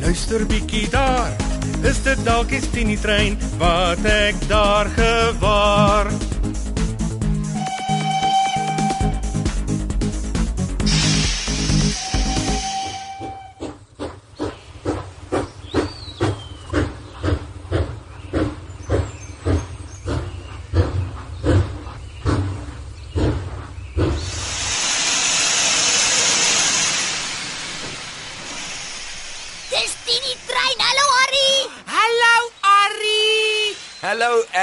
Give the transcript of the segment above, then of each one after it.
luister bietjie daar. Is dit dalk die Tini trein wat ek daar gewaar?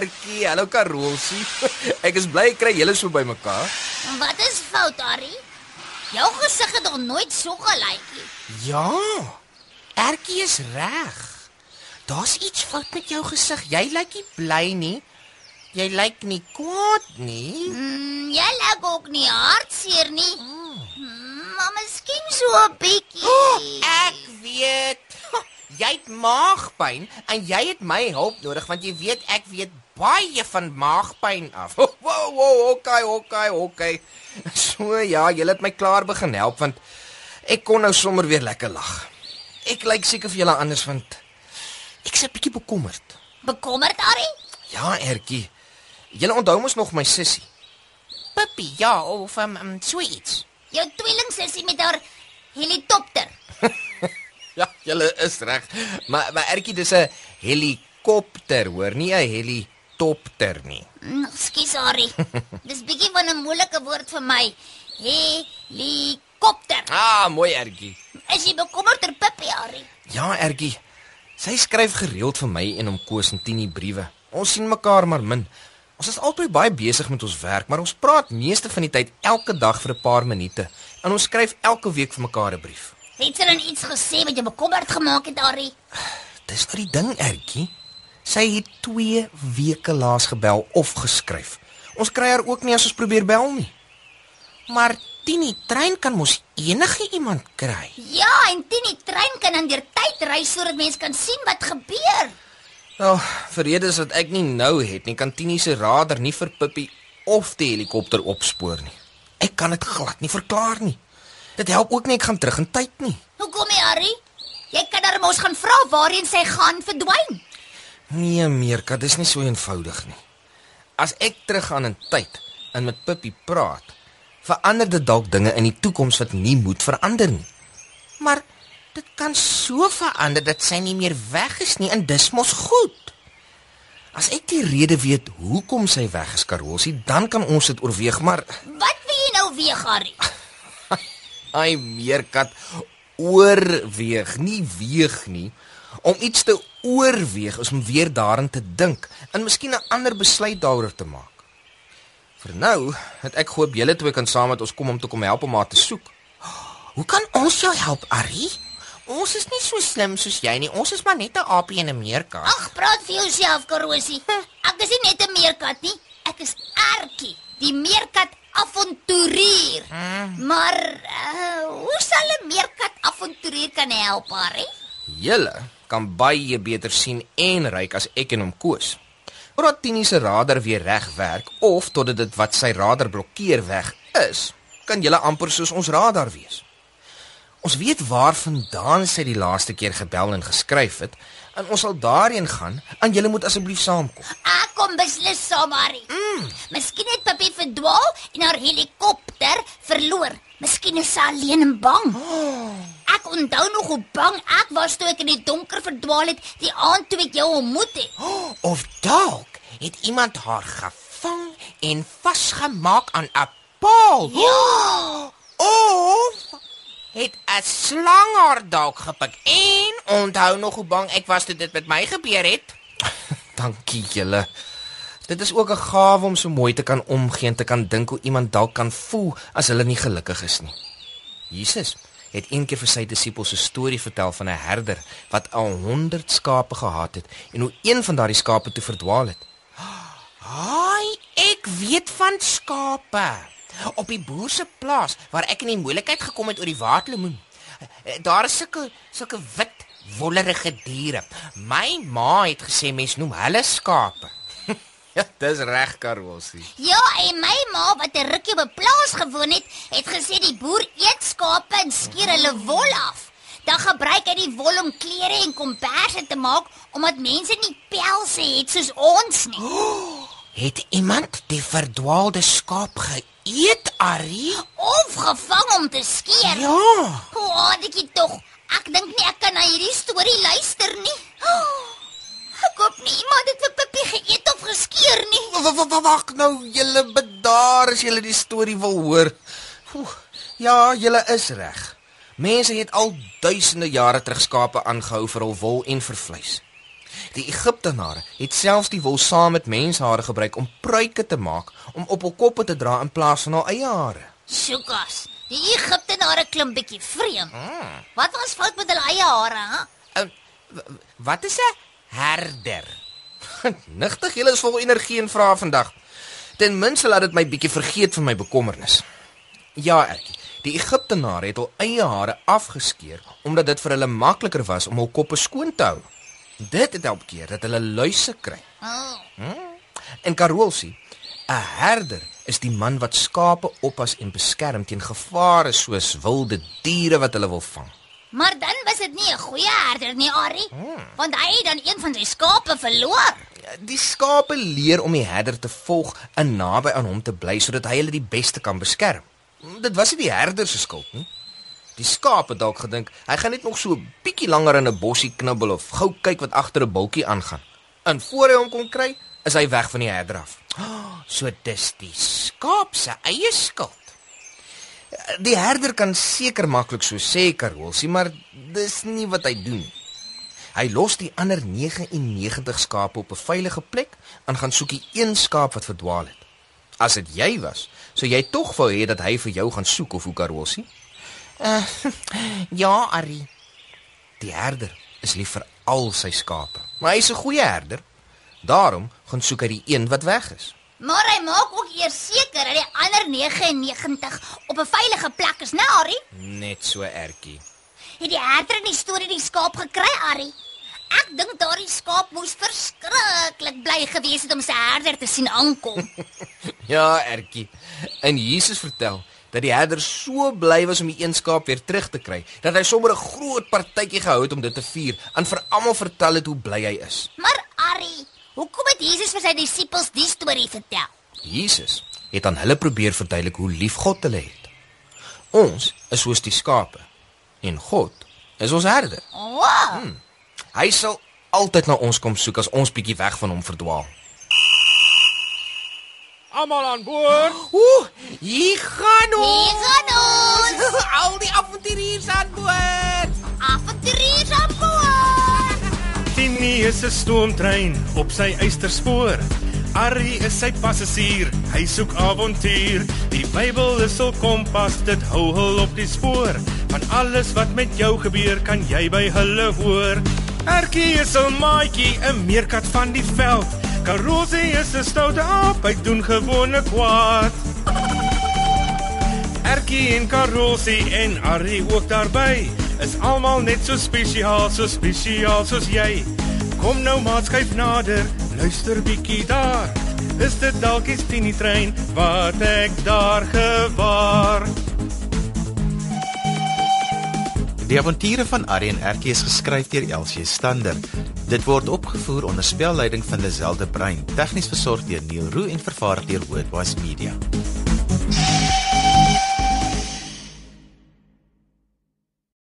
Ertjie, hallo Karosie. Ek is bly kry julle so by mekaar. Wat is fout Harry? Jou gesig het nog nooit so gelyk nie. Ja. Ertjie is reg. Daar's iets fout met jou gesig. Jy lyk nie bly nie. Jy lyk nie kwaad nie. Mm, jy lyk ook nie hartseer nie. Mm, maar miskien so 'n bietjie. Ek. Jy het maagpyn en jy het my hulp nodig want jy weet ek weet baie van maagpyn af. Wow, wow, okay, okay, okay. So ja, jy het my klaar begin help want ek kon nou sommer weer lekker lag. Ek lyk seker vir julle anders want ek's 'n bietjie bekommerd. Bekommerd Harry? Ja, Ertjie. Julle onthou mos nog my sussie. Puppy, ja, of um, um, so iets. Jou tweelingsussie met haar helikopter. Ja, julle is reg. Maar maar Ertjie, dis 'n helikopter, hoor, nie 'n helitopter nie. Mm, Ekskuus Harry. Dis bietjie van 'n moeilike woord vir my. Helikopter. Ah, mooi Ertjie. Is jy bekommerd oor Pippi Harry? Ja, Ertjie. Sy skryf gereeld vir my en hom Koos en Tini briewe. Ons sien mekaar maar min. Ons is albei baie besig met ons werk, maar ons praat meeste van die tyd elke dag vir 'n paar minute. En ons skryf elke week vir mekaar 'n brief. Het sy dan iets gesê wat jou bekommerd gemaak het Harry? Dis nou die ding, Ertjie. Sy het 2 weke laas gebel of geskryf. Ons kry haar ook nie as ons probeer bel nie. Maar Tini trein kan mos enige iemand kry. Ja, en Tini trein kan dan deur tyd ry sodat mense kan sien wat gebeur. Wel, vir redes wat ek nie nou het nie, kan Tini se radar nie vir Pippi of die helikopter opspoor nie. Ek kan dit glad nie verklaar nie. Dit help ook nie ek gaan terug in tyd nie. Hoekom nie Harry? Jy kan dan mos gaan vra waarheen sy gaan verdwyn. Nee, Meerka, dis nie so eenvoudig nie. As ek teruggaan in tyd en met Pippi praat, verander dit dalk dinge in die toekoms wat nie moet verander nie. Maar dit kan so verander dat sy nie meer weg is nie en dis mos goed. As ek die rede weet hoekom sy weg is, Karosie, dan kan ons dit oorweeg, maar Wat wil jy nou weer Harry? ai meerkat oorweeg, nie weeg nie. Om iets te oorweeg is om weer daaraan te dink en miskien 'n ander besluit daaroor te maak. Vir nou het ek gehoop julle twee kan saam met ons kom om te kom help om haar te soek. Hoe kan ons jou help, Ari? Ons is nie so slim soos jy nie. Ons is maar net 'n aapie en 'n meerkat. Ag, praat vir jouself, Karosie. Ek is nie net 'n meerkat nie. Ek is Ertjie, die meerkat avonturier. Maar uh, meerkat avonturier kan help, Harry? Julle kan baie beter sien en ryk as ek en hom koos. Totdat Tini se radar weer reg werk of totdat dit wat sy radar blokkeer weg is, kan julle amper soos ons radar wees. Ons weet waarvandaan sy die laaste keer gebel en geskryf het en ons sal daarheen gaan en julle moet asseblief saamkom. Ek kom beslis saam, Harry. Mm. Miskien het Papi verdwaal en haar helikopter verloor. Miskien is sy alleen en bang. Ek onthou nog hoe bang ek was toe ek in die donker verdwaal het die aand toe ek jou ontmoet het. Of dalk het iemand haar gevang en vasgemaak aan 'n paal. Ja. Of het 'n slang haar dalk gepik en onthou nog hoe bang ek was toe dit met my gebeur het. Dankie julle. Dit is ook 'n gawe om so mooi te kan omgee en te kan dink hoe iemand dalk kan voel as hulle nie gelukkig is nie. Jesus het eendag vir sy disippels 'n storie vertel van 'n herder wat al 100 skape gehad het en hoe een van daardie skape toe verdwaal het. Haai, ek weet van skape. Op die boer se plaas waar ek in die moeilikheid gekom het oor die waterlemoen. Daar is sulke sulke wit wollerige diere. My ma het gesê mens noem hulle skape. ja, dis reg, Karolsie. Ja, en my ma wat 'n rukkie op 'n plaas gewoon het, het gesê die boer eet skape en skeer hulle wol af. Dan gebruik hy die wol om klere en komberse te maak omdat mense nie pelse het soos ons nie. Het iemand die verdwaalde skaap geëet, Ari? Of gevang om te skeer. Ja. O, dit tog. Ek dink nie ek kan na hierdie storie luister nie. Ek hoop nie iemand het vir Pippi geëet of geskeur nie. Wag nou, julle bedaar as julle die storie wil hoor. Oeh, ja, julle is reg. Mense het al duisende jare terug skape aangehou vir hul wol en vir vleis. Die Egiptenare het selfs die wol saam met menshare gebruik om pruike te maak om op hul koppe te dra in plaas van hul eie hare. Sjokas, die Egiptenare klim bietjie vreemd. Wat was fout met hulle eie hare, hè? Uh, wat is 'n herder? Nigtig, julle is vol energie en vrae vandag. Ten minste laat dit my bietjie vergeet van my bekommernis. Ja, Erkie. Die Egiptenare het hul eie hare afgeskeer omdat dit vir hulle makliker was om hul koppe skoon te hou. Dit het help keer dat hulle luise kry. Oh. En Karolsie, 'n herder is die man wat skape oppas en beskerm teen gevare soos wilde diere wat hulle wil vang. Maar dan was dit nie 'n goeie herder nie, Ari, want hy het dan een van sy skape verloor. Ja, Die skape leer om die herder te volg en naby aan hom te bly sodat hy hulle die beste kan beskerm. Dit was nie die herder se skuld nie. Die skape dalk gedink hy gaan net nog so 'n bietjie langer in 'n bossie knibbel of gou kyk wat agter 'n bultjie aangaan. En voor hy hom kon kry, is hy weg van die herder af. So dis die skaap se eie skuld. Die herder kan seker maklik so sê Karolsie, maar dis nie wat hy doen nie. Hy los die ander 99 skape op 'n veilige plek en gaan soek die een skaap wat verdwaal het. As dit jy was, sou jy tog wou hê dat hy vir jou gaan soek of hoe Karolsie? Uh, ja, Ari. Die herder is lief vir al sy skape, maar hy's 'n goeie herder. Daarom gaan soek hy die een wat weg is. Maar hy maak ook eers seker dat die ander 99 op 'n veilige plek is, né, Ari? Net so ertjie. Het die herder in die storie die skaap gekry, Ari? Ek dink daardie skaap moes verskriklik bly gewees het om sy herder te sien aankom. Ja, ertjie. En Jesus vertel dat die herder so bly was om die een skaap weer terug te kry, dat hy sommer 'n groot partytjie gehou het om dit te vier en vir almal vertel het hoe bly hy is. maar Ari, hoekom het Jesus vir sy disippels die storie vertel? Jesus het aan hulle probeer verduidelik hoe lief God hulle het. Ons is soos die skape en God is ons herder. Wow. Hy sal altyd na ons kom soek as ons bietjie weg van hom verdwaal. Almal aan boord. Ooh, hier gaan Hier gaan ons. Al die avonturiers aan boord. Avonturiers aan boord. Tini is 'n stoomtrein op sy eysterspoor. Arrie is sy passasier, hy soek avontuur. Die Bybel is hul kompas, dit hou hul op die spoor. Van alles wat met jou gebeur, kan jy by hulle hoor. Erkie is 'n maatjie, 'n meerkat van die veld. Karosie is 'n stoute aap, hy doen gewone kwaad. Erkie en Karosie en Arrie ook daarby is almal net so spesiaal, so spesiaal soos jy. Kom nou maat skuif nader, luister bietjie daar. Is dit dalk die Tini trein wat ek daar gewaar? Die avonture van en Erkie is geskryf deur Elsie Standard. Dit word opgevoer onder spelleiding van Lazelle de Bruin, tegnies versorg deur Neil Roo en vervaar deur Wordwise Media.